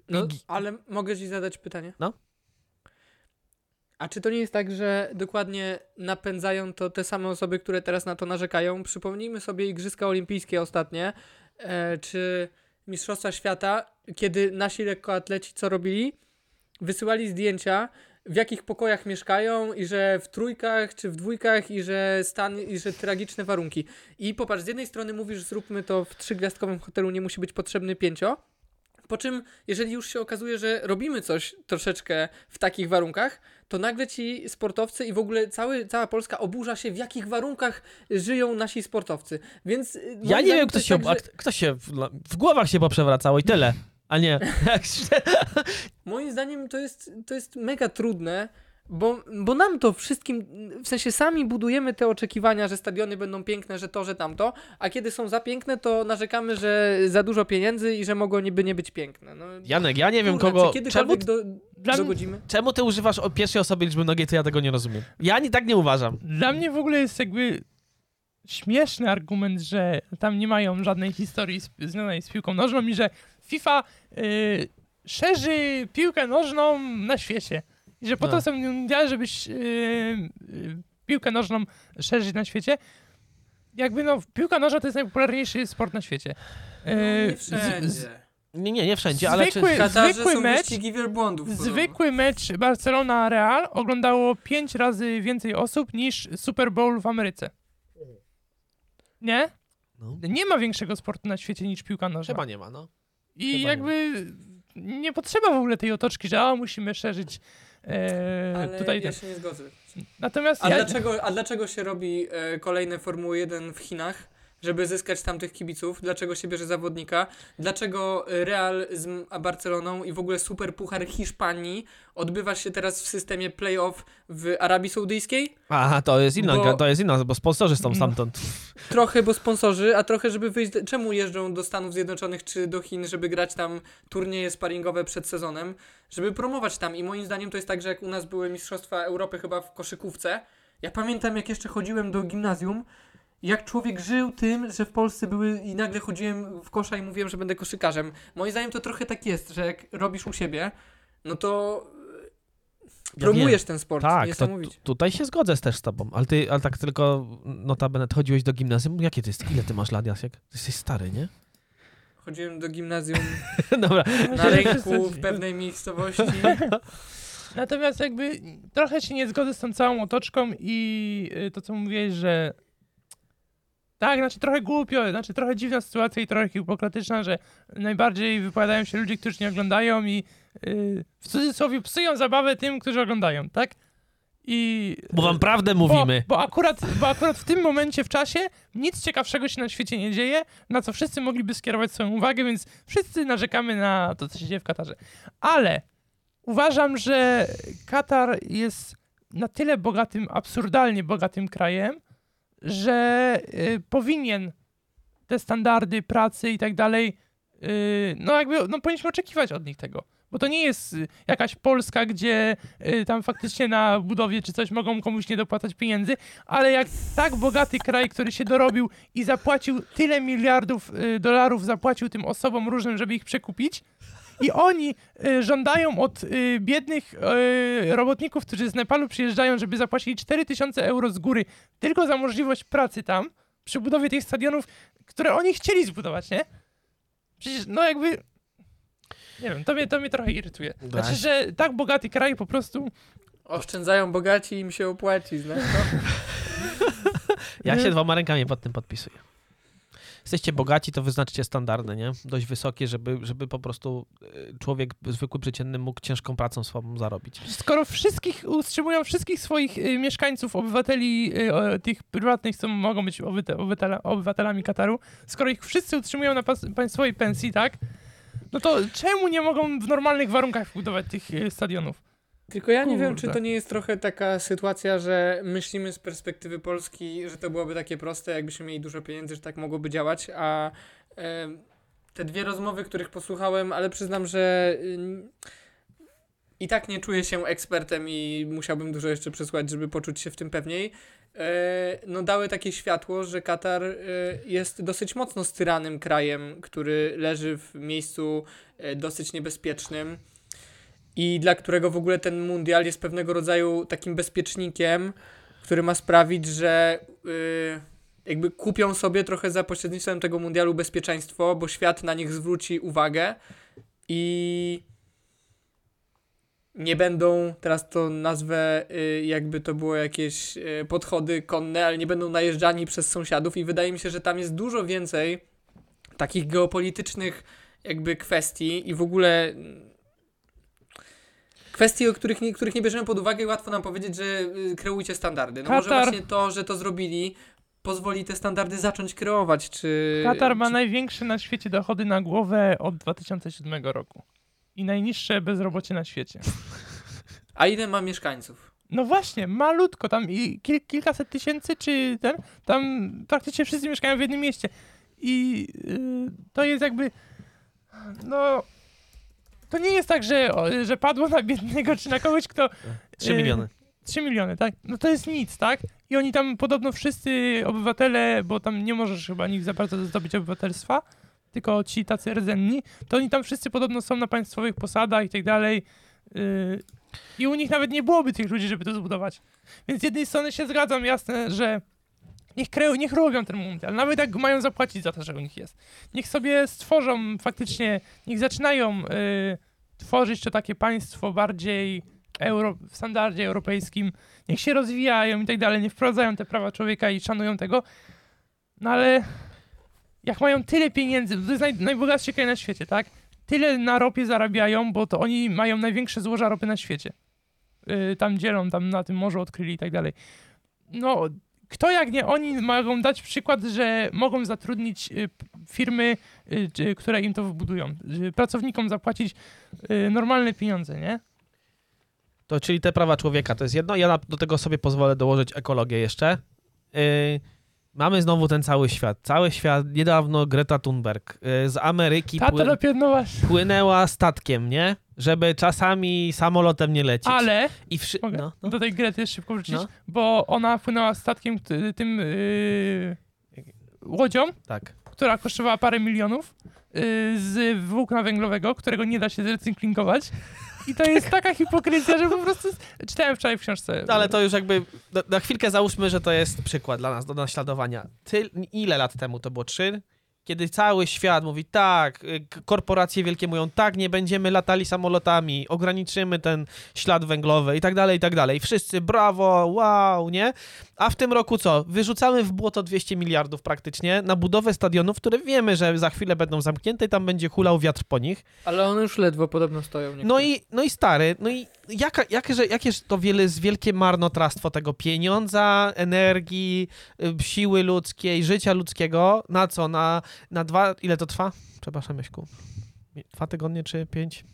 No, ale mogę ci zadać pytanie? No. A czy to nie jest tak, że dokładnie napędzają to te same osoby, które teraz na to narzekają? Przypomnijmy sobie Igrzyska Olimpijskie ostatnie, e, czy Mistrzostwa Świata, kiedy nasi lekkoatleci co robili? Wysyłali zdjęcia, w jakich pokojach mieszkają i że w trójkach czy w dwójkach i że stan i że tragiczne warunki. I popatrz, z jednej strony mówisz, zróbmy to w trzygwiazdkowym hotelu, nie musi być potrzebny pięcio, po czym, jeżeli już się okazuje, że robimy coś troszeczkę w takich warunkach, to nagle ci sportowcy i w ogóle cały, cała Polska oburza się, w jakich warunkach żyją nasi sportowcy. Więc. y, Ja nie wiem, to kto się, tak, że- kto się w, w głowach się poprzewracało i tyle. A nie. Moim zdaniem to jest, to jest mega trudne, bo, bo nam to wszystkim, w sensie sami budujemy te oczekiwania, że stadiony będą piękne, że to, że tamto, a kiedy są za piękne, to narzekamy, że za dużo pieniędzy i że mogą niby nie być piękne. No, Janek, ja nie wiem kogo. Czy Czemu, do, Dla, dogodzimy? Czemu ty używasz o pierwszej osobie liczby mnogiej, to ja tego nie rozumiem. Ja ani tak nie uważam. dla mnie w ogóle jest jakby śmieszny argument, że tam nie mają żadnej historii z, związanej z piłką nożną i że FIFA y, szerzy piłkę nożną na świecie. I że po No. to są mundiale, żebyś y, y, piłkę nożną szerzyć na świecie. Jakby no, piłka nożna to jest najpopularniejszy sport na świecie. No, Y, nie z- z- wszędzie. Nie, nie, nie wszędzie, ale czy... Zwykły- zwykły mecz- wielbłądów. Zwykły mecz Barcelona-Real oglądało 5 razy więcej osób niż Super Bowl w Ameryce. Nie? No. Nie ma większego sportu na świecie niż piłka nożna. Chyba nie ma, no. I chyba nie jakby nie potrzeba w ogóle tej otoczki, że a, musimy szerzyć e, Ale tutaj ja się nie zgodzę. Natomiast A, ja, dlaczego, a dlaczego się robi e, kolejne Formuły 1 w Chinach? Żeby zyskać tamtych kibiców? Dlaczego się bierze zawodnika? Dlaczego e, Real z Barceloną i w ogóle Super Puchar Hiszpanii odbywa się teraz w systemie playoff w Arabii Saudyjskiej? Aha, to jest inna, Bo- to jest inna, bo sponsorzy są No. stamtąd. Trochę, bo sponsorzy, a trochę, żeby wyjść. Czemu jeżdżą do Stanów Zjednoczonych czy do Chin, żeby grać tam turnieje sparingowe przed sezonem? Żeby promować tam. I moim zdaniem to jest tak, że jak u nas były Mistrzostwa Europy chyba w koszykówce, ja pamiętam jak jeszcze chodziłem do gimnazjum, jak człowiek żył tym, że w Polsce były i nagle chodziłem w kosza i mówiłem, że będę koszykarzem. Moim zdaniem to trochę tak jest, że jak robisz u siebie, no to e, Ja promujesz ten sport. Tak, to, tutaj się zgodzę też z tobą, ale ty, ale tak tylko notabene, ty chodziłeś do gimnazjum, jakie ty jest, ile ty masz lat, Jasiek? Ty jesteś stary, nie? Chodziłem do gimnazjum Dobra, na rynku w pewnej miejscowości. Natomiast jakby trochę się nie zgodzę z tą całą otoczką i y, to, co mówiłeś, że tak, znaczy trochę głupio, znaczy trochę dziwna sytuacja i trochę hipokratyczna, że najbardziej wypowiadają się ludzie, którzy nie oglądają i y, w cudzysłowie psują zabawę tym, którzy oglądają, tak? I bo wam prawdę mówimy. Bo, bo, akurat, bo akurat w tym momencie w czasie nic ciekawszego się na świecie nie dzieje, na co wszyscy mogliby skierować swoją uwagę, więc wszyscy narzekamy na to, co się dzieje w Katarze. Ale uważam, że Katar jest na tyle bogatym, absurdalnie bogatym krajem, że y, powinien te standardy pracy i tak dalej, y, no jakby, no powinniśmy oczekiwać od nich tego. Bo to nie jest y, jakaś Polska, gdzie y, tam faktycznie na budowie czy coś mogą komuś nie dopłacać pieniędzy, ale jak tak bogaty kraj, który się dorobił i zapłacił tyle miliardów y, dolarów, zapłacił tym osobom różnym, żeby ich przekupić, i oni y, żądają od y, biednych y, robotników, którzy z Nepalu przyjeżdżają, żeby zapłacili 4000 euro z góry tylko za możliwość pracy tam, przy budowie tych stadionów, które oni chcieli zbudować, nie? Przecież, no jakby... Nie wiem, to mnie, to mnie trochę irytuje. Znaczy, że tak bogaty kraj po prostu... Oszczędzają bogaci i im się opłaci, znasz to? Ja się dwoma rękami pod tym podpisuję. Jesteście bogaci, to wyznaczcie standardy, nie? Dość wysokie, żeby, żeby po prostu y, człowiek zwykły, przeciętny mógł ciężką pracą swobą zarobić. Skoro wszystkich utrzymują wszystkich swoich y, mieszkańców, obywateli y, tych prywatnych, co mogą być obywatelami Kataru, skoro ich wszyscy utrzymują na państwowej pensji, tak? No to czemu nie mogą w normalnych warunkach budować tych stadionów? Tylko ja nie wiem, czy Kurde. to nie jest trochę taka sytuacja, że myślimy z perspektywy Polski, że to byłoby takie proste, jakbyśmy mieli dużo pieniędzy, że tak mogłoby działać, a em, te dwie rozmowy, których posłuchałem, ale przyznam, że ym, i tak nie czuję się ekspertem i musiałbym dużo jeszcze przesłuchać, żeby poczuć się w tym pewniej. E, no dały takie światło, że Katar e, jest dosyć mocno styranym krajem, który leży w miejscu e, dosyć niebezpiecznym i dla którego w ogóle ten mundial jest pewnego rodzaju takim bezpiecznikiem, który ma sprawić, że y, jakby kupią sobie trochę za pośrednictwem tego mundialu bezpieczeństwo, bo świat na nich zwróci uwagę i nie będą, teraz to nazwę y, jakby to było jakieś y, podchody konne, ale nie będą najeżdżani przez sąsiadów i wydaje mi się, że tam jest dużo więcej takich geopolitycznych jakby kwestii i w ogóle kwestii, o których nie, których nie bierzemy pod uwagę i łatwo nam powiedzieć, że y, kreujcie standardy. No może Katar- właśnie to, że to zrobili pozwoli te standardy zacząć kreować, czy... Katar ma czy... największe na świecie dochody na głowę od 2007 roku. I najniższe bezrobocie na świecie. A ile ma mieszkańców? No właśnie, malutko, tam i kil, kilkaset tysięcy, czy ten, tam praktycznie wszyscy mieszkają w jednym mieście. I y, to jest jakby, no, to nie jest tak, że, że padło na biednego czy na kogoś, kto 3 Yy, miliony. 3 miliony, tak? No to jest nic, tak? I oni tam podobno wszyscy obywatele, bo tam nie możesz chyba nikt za bardzo zdobyć obywatelstwa, tylko ci tacy rdzenni, to oni tam wszyscy podobno są na państwowych posadach i tak dalej. Yy, I u nich nawet nie byłoby tych ludzi, żeby to zbudować. Więc z jednej strony się zgadzam, jasne, że niech, kreu, niech robią ten mundial, nawet jak mają zapłacić za to, że u nich jest. Niech sobie stworzą faktycznie, niech zaczynają yy, tworzyć to takie państwo bardziej euro, w standardzie europejskim, niech się rozwijają i tak dalej, nie wprowadzają te prawa człowieka i szanują tego. No ale jak mają tyle pieniędzy, to jest naj, najbogatszy kraj na świecie, tak? Tyle na ropie zarabiają, bo to oni mają największe złoża ropy na świecie. Yy, tam dzielą, tam na tym morzu odkryli i tak dalej. No, kto jak nie oni mogą dać przykład, że mogą zatrudnić y, firmy, y, które im to wybudują. Pracownikom zapłacić y, normalne pieniądze, nie? To czyli te prawa człowieka to jest jedno. Ja do tego sobie pozwolę dołożyć ekologię jeszcze. Yy, mamy znowu ten cały świat. Cały świat, niedawno Greta Thunberg yy, z Ameryki Tato pły, napierdnowasz. płynęła statkiem, nie? Żeby czasami samolotem nie lecieć. Ale I wszy... Mogę? no, no. do tej Grety szybko wrócić, No. bo ona płynęła statkiem tym yy, łodzią, Tak. która kosztowała parę milionów yy, z włókna węglowego, którego nie da się zrecyklingować. I to jest taka hipokryzja, że po prostu czytałem wczoraj w książce. No, ale to już jakby na, na chwilkę załóżmy, że to jest przykład dla nas do naśladowania. Ty, ile lat temu to było? Trzy? Kiedy cały świat mówi tak, y, korporacje wielkie mówią tak, nie będziemy latali samolotami, ograniczymy ten ślad węglowy i tak dalej, i tak dalej. Wszyscy brawo, wow, nie? A w tym roku co? Wyrzucamy w błoto 200 miliardów praktycznie na budowę stadionów, które wiemy, że za chwilę będą zamknięte i tam będzie hulał wiatr po nich. Ale one już ledwo podobno stoją. niektóre. No i, no i stary, no i jaka, jakże, jakież to wiele, wielkie marnotrawstwo tego pieniądza, energii, y, siły ludzkiej, życia ludzkiego, na co? Na, na dwa, ile to trwa? Przepraszam, Jaśku. Dwa tygodnie czy pięć?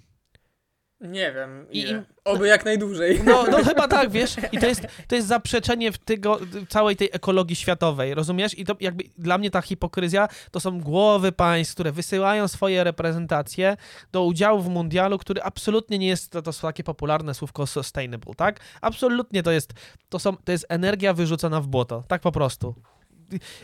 Nie wiem. I-. Oby jak najdłużej. No, no chyba tak, wiesz? I to jest, to jest zaprzeczenie w tego, całej tej ekologii światowej, rozumiesz? I to jakby dla mnie ta hipokryzja to są głowy państw, które wysyłają swoje reprezentacje do udziału w mundialu, który absolutnie nie jest, to, to są takie popularne słówko sustainable, tak? Absolutnie to jest, to są, to jest energia wyrzucona w błoto, tak po prostu.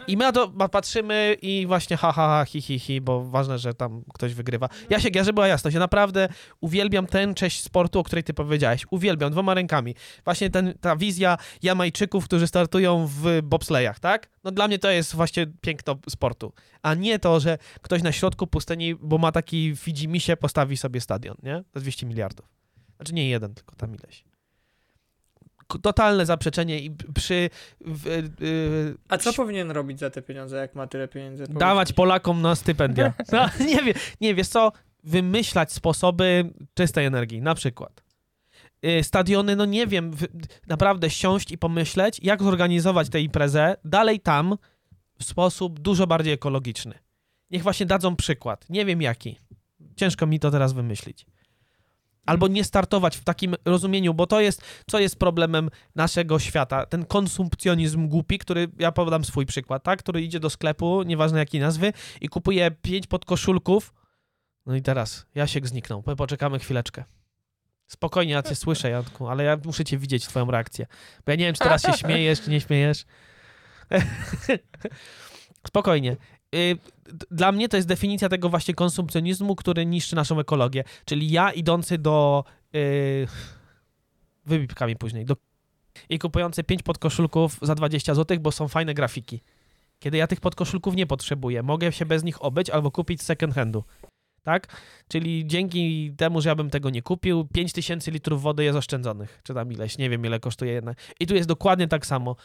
I my na to patrzymy i właśnie ha, ha, ha, hi, hi, hi, bo ważne, że tam ktoś wygrywa. Ja się, ja, żeby była jasność, ja naprawdę uwielbiam tę część sportu, o której ty powiedziałeś. Uwielbiam, dwoma rękami. Właśnie ten, ta wizja Jamajczyków, którzy startują w bobslejach, tak? No dla mnie to jest właśnie piękno sportu. A nie to, że ktoś na środku pustyni, bo ma taki widzimisię, postawi sobie stadion, nie? Za 200 miliardów. Znaczy nie jeden, tylko tam ileś. Totalne zaprzeczenie i przy... W, y, A co powinien robić za te pieniądze, jak ma tyle pieniędzy? Dawać. Polakom na stypendia. No, nie, wie, nie wiesz co, wymyślać sposoby czystej energii, na przykład. Y, Stadiony, no nie wiem, w, naprawdę siąść i pomyśleć, jak zorganizować tę imprezę dalej tam w sposób dużo bardziej ekologiczny. Niech właśnie dadzą przykład. Nie wiem jaki. Ciężko mi to teraz wymyślić. Albo nie startować w takim rozumieniu, bo to jest, co jest problemem naszego świata. Ten konsumpcjonizm głupi, który, ja podam swój przykład, tak? Który idzie do sklepu, nieważne jakiej nazwy, i kupuje pięć podkoszulków. No i teraz, Jasiek zniknął. Po- Poczekamy chwileczkę. Spokojnie, ja cię słyszę, Janku, ale ja muszę cię widzieć, twoją reakcję. Bo ja nie wiem, czy teraz się śmiejesz, czy nie śmiejesz. Spokojnie. Y, Dla mnie to jest definicja tego właśnie konsumpcjonizmu, który niszczy naszą ekologię. Czyli ja idący do... Yy, wybipkami później. Do, I kupujący pięć podkoszulków za 20 zł, bo są fajne grafiki. Kiedy ja tych podkoszulków nie potrzebuję. Mogę się bez nich obyć albo kupić second handu. Tak? Czyli dzięki temu, że ja bym tego nie kupił, 5000 litrów wody jest oszczędzonych. Czy tam ileś, nie wiem ile kosztuje jedna. I tu jest dokładnie tak samo.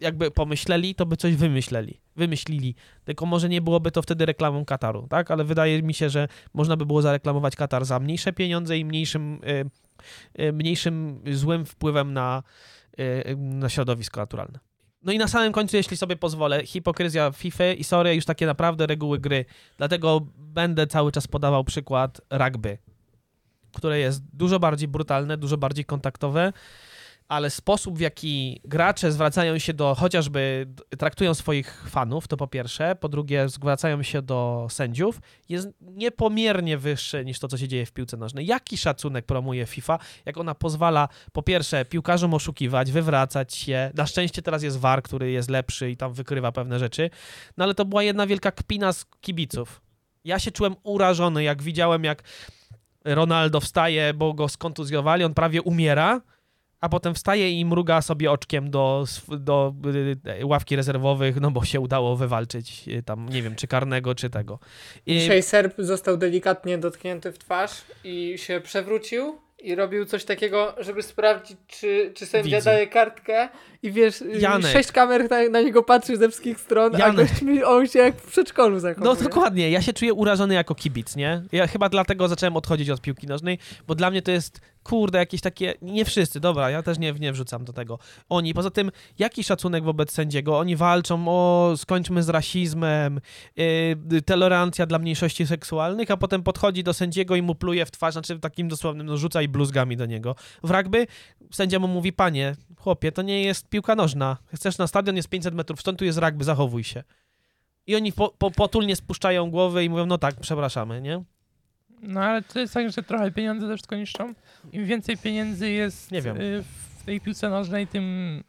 Jakby pomyśleli, to by coś wymyśleli. Wymyślili. Tylko może nie byłoby to wtedy reklamą Kataru, tak? Ale wydaje mi się, że można by było zareklamować Katar za mniejsze pieniądze i mniejszym, y, y, mniejszym złym wpływem na, y, na środowisko naturalne. No i na samym końcu, jeśli sobie pozwolę, hipokryzja FIFA i sorry, już takie naprawdę reguły gry. Dlatego będę cały czas podawał przykład rugby, które jest dużo bardziej brutalne, dużo bardziej kontaktowe, ale sposób, w jaki gracze zwracają się do, chociażby traktują swoich fanów, to po pierwsze, po drugie zwracają się do sędziów, jest niepomiernie wyższy niż to, co się dzieje w piłce nożnej. Jaki szacunek promuje FIFA, jak ona pozwala, po pierwsze, piłkarzom oszukiwać, wywracać się, na szczęście teraz jest VAR, który jest lepszy i tam wykrywa pewne rzeczy, no ale to była jedna wielka kpina z kibiców. Ja się czułem urażony, jak widziałem, jak Ronaldo wstaje, bo go skontuzjowali, on prawie umiera, a potem wstaje i mruga sobie oczkiem do, do y, ławki rezerwowych, no bo się udało wywalczyć y, tam, nie wiem, czy karnego, czy tego. I, Dzisiaj Serb został delikatnie dotknięty w twarz i się przewrócił i robił coś takiego, żeby sprawdzić, czy, czy sędzia Widzę. daje kartkę i wiesz, y, Janek. sześć kamer na, na niego patrzy ze wszystkich stron, Janek. a gość mi, on się jak w przedszkolu zachowuje. No dokładnie, ja się czuję urażony jako kibic, nie? Ja chyba dlatego zacząłem odchodzić od piłki nożnej, bo dla mnie to jest, kurde, jakieś takie, nie wszyscy, dobra, ja też nie, nie wrzucam do tego. Oni, poza tym, jaki szacunek wobec sędziego? Oni walczą o skończmy z rasizmem, yy, tolerancja dla mniejszości seksualnych, a potem podchodzi do sędziego i mu pluje w twarz, znaczy w takim dosłownym, no rzuca i bluzgami do niego. W rugby sędzia mu mówi, panie, chłopie, to nie jest piłka nożna. Chcesz na stadion, jest 500 metrów stąd, tu jest rugby, zachowuj się. I oni po, po, potulnie spuszczają głowy i mówią, no tak, przepraszamy, nie? No ale to jest tak, że trochę pieniądze też wszystko niszczą. Im więcej pieniędzy jest Nie wiem. y, w tej piłce nożnej, tym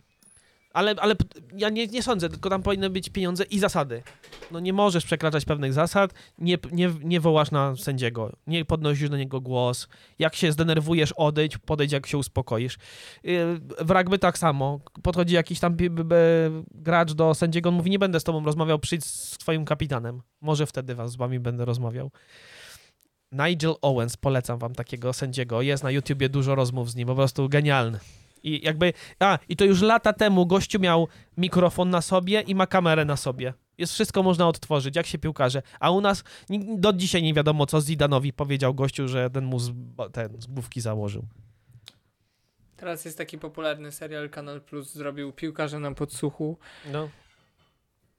Ale, ale ja nie, nie sądzę, tylko tam powinny być pieniądze i zasady. No nie możesz przekraczać pewnych zasad, nie, nie, nie wołasz na sędziego, nie podnosisz do niego głos. Jak się zdenerwujesz, odejdź, podejdź jak się uspokoisz. Yy, W rugby tak samo. Podchodzi jakiś tam gracz do sędziego, on mówi, nie będę z tobą rozmawiał, przyjdź z twoim kapitanem. Może wtedy was, z wami będę rozmawiał. Nigel Owens, polecam wam takiego sędziego. Jest na YouTubie dużo rozmów z nim, po prostu genialny. I jakby, a, i to już lata temu gościu miał mikrofon na sobie i ma kamerę na sobie. Jest wszystko można odtworzyć, jak się piłkarze. A u nas do dzisiaj nie wiadomo, co Zidanowi powiedział gościu, że ten mu z, ten, z główki założył. Teraz jest taki popularny serial Kanal Plus, zrobił piłkarze na podsłuchu. No.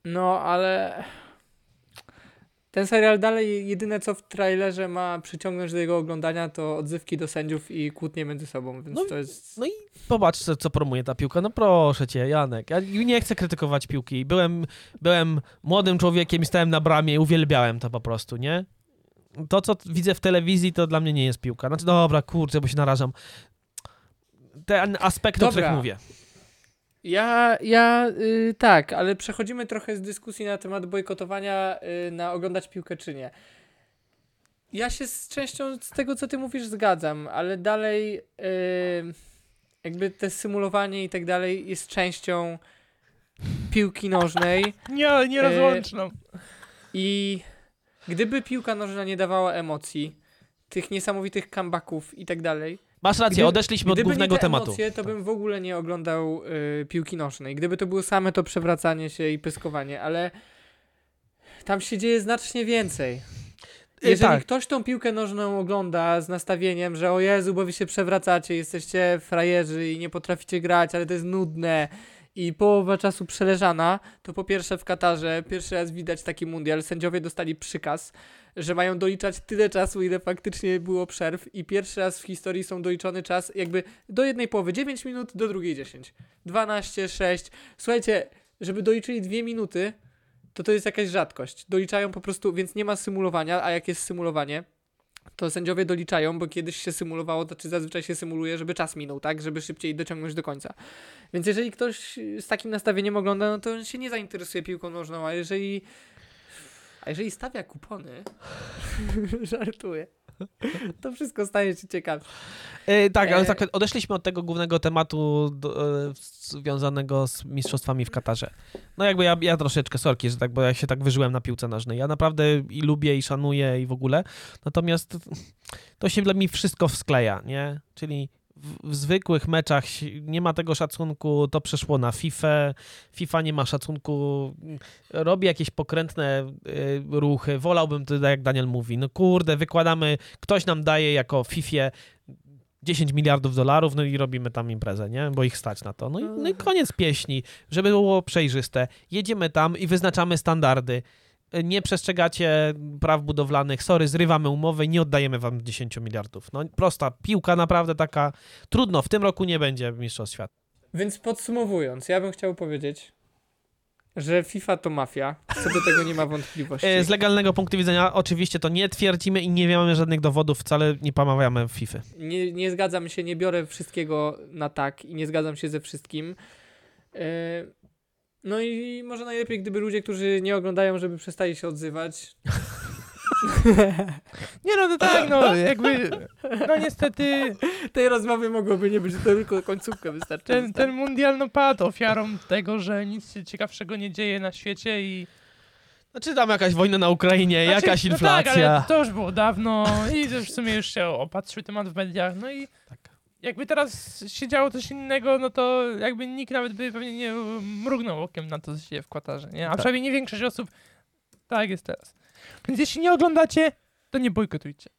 No, ale ten serial dalej jedyne co w trailerze ma przyciągnąć do jego oglądania to odzywki do sędziów i kłótnie między sobą, więc No, to jest... no i Popatrz, co, co promuje ta piłka. No proszę cię, Janek. Ja nie chcę krytykować piłki. Byłem, byłem młodym człowiekiem i stałem na bramie i uwielbiałem to po prostu, nie? To, co widzę w telewizji, to dla mnie nie jest piłka. Znaczy, dobra, kurczę, bo się narażam. Te aspekty, o Dobra. których mówię. Ja, ja y, tak, ale przechodzimy trochę z dyskusji na temat bojkotowania y, na oglądać piłkę czy nie. Ja się z częścią z tego, co ty mówisz, zgadzam, ale dalej y, jakby te symulowanie i tak dalej jest częścią piłki nożnej Nie, nierozłączną. i gdyby piłka nożna nie dawała emocji, tych niesamowitych comebacków i tak dalej, Masz rację, odeszliśmy od głównego tematu. emocje, to bym w ogóle nie oglądał y, piłki nożnej. Gdyby to było same to przewracanie się i pyskowanie, ale tam się dzieje znacznie więcej. Y, Jeżeli tak. ktoś tą piłkę nożną ogląda z nastawieniem, że o Jezu, bo wy się przewracacie, jesteście frajerzy i nie potraficie grać, ale to jest nudne i połowa czasu przeleżana, to po pierwsze w Katarze pierwszy raz widać taki mundial, sędziowie dostali przykaz, że mają doliczać tyle czasu, ile faktycznie było przerw i pierwszy raz w historii są doliczony czas jakby do jednej połowy 9 minut, do drugiej 10. 12, 6. Słuchajcie, żeby doliczyli dwie minuty, to to jest jakaś rzadkość. Doliczają po prostu, więc nie ma symulowania, a jak jest symulowanie, to sędziowie doliczają, bo kiedyś się symulowało, to czy zazwyczaj się symuluje, żeby czas minął, tak? Żeby szybciej dociągnąć do końca. Więc jeżeli ktoś z takim nastawieniem ogląda, no to on się nie zainteresuje piłką nożną, a jeżeli a jeżeli stawia kupony, żartuję, to wszystko staje się ciekawe. E, tak, ale E, tak, odeszliśmy od tego głównego tematu do, e, związanego z mistrzostwami w Katarze. No jakby ja, ja troszeczkę sorki, że tak, bo ja się tak wyżyłem na piłce nożnej. Ja naprawdę i lubię, i szanuję, i w ogóle. Natomiast to się dla mnie wszystko wskleja, nie? Czyli w, zwykłych meczach nie ma tego szacunku, to przeszło na FIFA. FIFA nie ma szacunku, robi jakieś pokrętne y, ruchy. Wolałbym, to, jak Daniel mówi, no kurde, wykładamy, ktoś nam daje jako FIFA 10 miliardów dolarów, no i robimy tam imprezę, nie? Bo ich stać na to. No i, no i koniec pieśni, żeby było przejrzyste. Jedziemy tam i wyznaczamy standardy. Nie przestrzegacie praw budowlanych, sorry, zrywamy umowę nie oddajemy wam 10 miliardów. No prosta piłka naprawdę taka, trudno, w tym roku nie będzie Mistrzostw Świata. Więc podsumowując, ja bym chciał powiedzieć, że FIFA to mafia. Co do tego nie ma wątpliwości. E, Z legalnego punktu widzenia oczywiście to nie twierdzimy i nie mamy żadnych dowodów, wcale nie pomawiamy FIFA. Nie, nie zgadzam się, nie biorę wszystkiego na tak i nie zgadzam się ze wszystkim. E, No i może najlepiej, gdyby ludzie, którzy nie oglądają, żeby przestali się odzywać. Nie no, to tak, no jakby, no niestety Tej rozmowy mogłoby nie być, to tylko końcówkę wystarczy. ten, ten mundial no padł ofiarą tego, że nic się ciekawszego nie dzieje na świecie i... Znaczy tam jakaś wojna na Ukrainie, Znaczy, jakaś No tak, inflacja. ale to już było dawno i w sumie już się opatrzył temat w mediach, no i Tak. Jakby teraz się działo coś innego, no to jakby nikt nawet by pewnie nie mrugnął okiem na to, co się dzieje w nie? A Tak. przynajmniej nie większość osób tak jest teraz. Więc jeśli nie oglądacie, to nie bojkotujcie.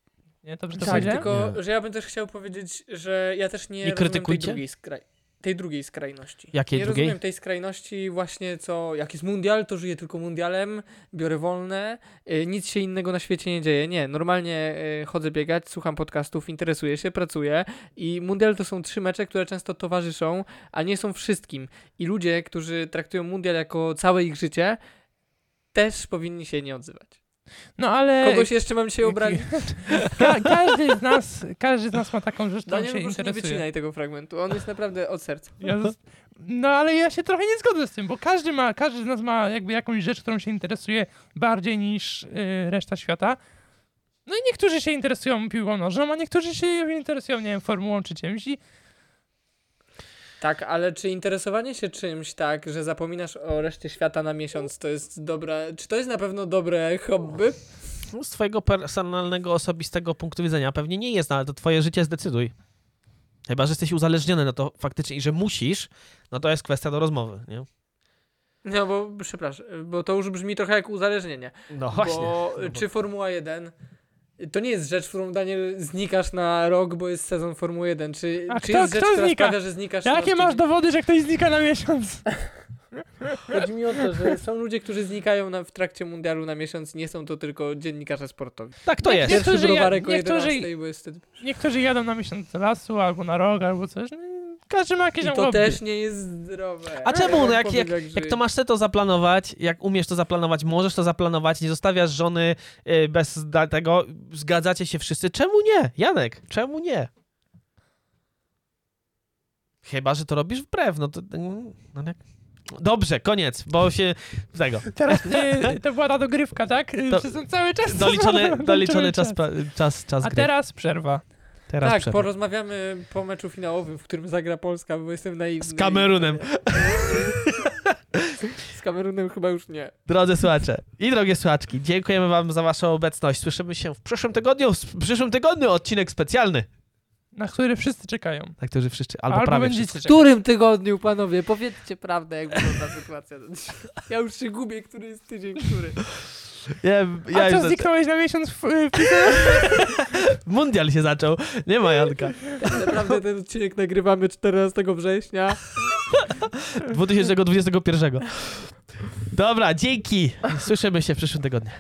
Nie, dobrze to Tak, powiedziałem? tylko Nie. że ja bym też chciał powiedzieć, że ja też nie, Nie krytykujcie? Tej drugiej, skraj... tej drugiej skrajności. Jakiej nie drugiej? rozumiem tej skrajności właśnie co, jak jest mundial, to żyję tylko mundialem, biorę wolne, y, nic się innego na świecie nie dzieje. Nie, normalnie y, chodzę biegać, słucham podcastów, interesuję się, pracuję i mundial to są trzy mecze, które często towarzyszą, a nie są wszystkim. I ludzie, którzy traktują mundial jako całe ich życie, też powinni się nie odzywać. No ale Kogoś jeszcze mam dzisiaj obrazić? ka- każdy z nas, każdy z nas ma taką rzecz, Daniel, się prostu nie interesuje. wycinaj tego fragmentu, on jest naprawdę od serca. Ja no ale ja się trochę nie zgodzę z tym, bo każdy ma, każdy z nas ma jakby jakąś rzecz, którą się interesuje bardziej niż y, reszta świata. No i niektórzy się interesują piłką nożną, a niektórzy się interesują, nie wiem, formułą czy czymś i Tak, ale czy interesowanie się czymś tak, że zapominasz o reszcie świata na miesiąc, to jest dobre, czy to jest na pewno dobre hobby? Z twojego personalnego, osobistego punktu widzenia pewnie nie jest, no ale to twoje życie zdecyduj. Chyba, że jesteś uzależniony, no to faktycznie, i że musisz, no to jest kwestia do rozmowy, nie? No bo, przepraszam, bo to już brzmi trochę jak uzależnienie. No właśnie. Bo No bo- czy Formuła 1 to nie jest rzecz, którą Daniel znikasz na rok, bo jest sezon Formuły 1. Czy, A czy kto- jest rzecz, która znika? sprawia, że znikasz jakie na masz dowody, że ktoś znika na miesiąc? Chodzi mi o to, że są ludzie, którzy znikają na, w trakcie mundialu na miesiąc, nie są to tylko dziennikarze sportowi. Tak to jest. Niektórzy ja- browarek o niektórzy- 11, bo jest wtedy... Niektórzy jadą na miesiąc do lasu, albo na rok, albo coś. No, każdy ma jakieś I to hobby. też nie jest zdrowe. A czemu? No jak, jak, jak to masz to zaplanować, jak umiesz to zaplanować, możesz to zaplanować, nie zostawiasz żony y, bez tego, zgadzacie się wszyscy. Czemu nie? Janek, czemu nie? Chyba, że to robisz wbrew, no to... No, jak... Dobrze, koniec, bo się tego. Teraz y, to była ta dogrywka, tak? Y, To- Przez ten cały czas. Doliczony, doliczony czas, czas. czas, czas A gry. teraz przerwa. Teraz tak, przerwa. porozmawiamy po meczu finałowym, w którym zagra Polska, bo jestem naiwny. Z Kamerunem. Z Kamerunem chyba już nie. Drodzy słuchacze i drogie słuchaczki, dziękujemy wam za waszą obecność. Słyszymy się w przyszłym tygodniu, w przyszłym tygodniu odcinek specjalny, Na który wszyscy czekają. na który wszyscy, albo, Albo, prawie będziecie wszyscy. W którym tygodniu, panowie? Powiedzcie prawdę, jak wygląda sytuacja. Ja już się gubię, który jest tydzień, który. Ja, A ja co, już zniknąłeś na miesiąc w, w Mundial się zaczął, nie ma Janka. Tak naprawdę ten odcinek nagrywamy 14 września. 2021. Dobra, dzięki. Słyszymy się w przyszłym tygodniu.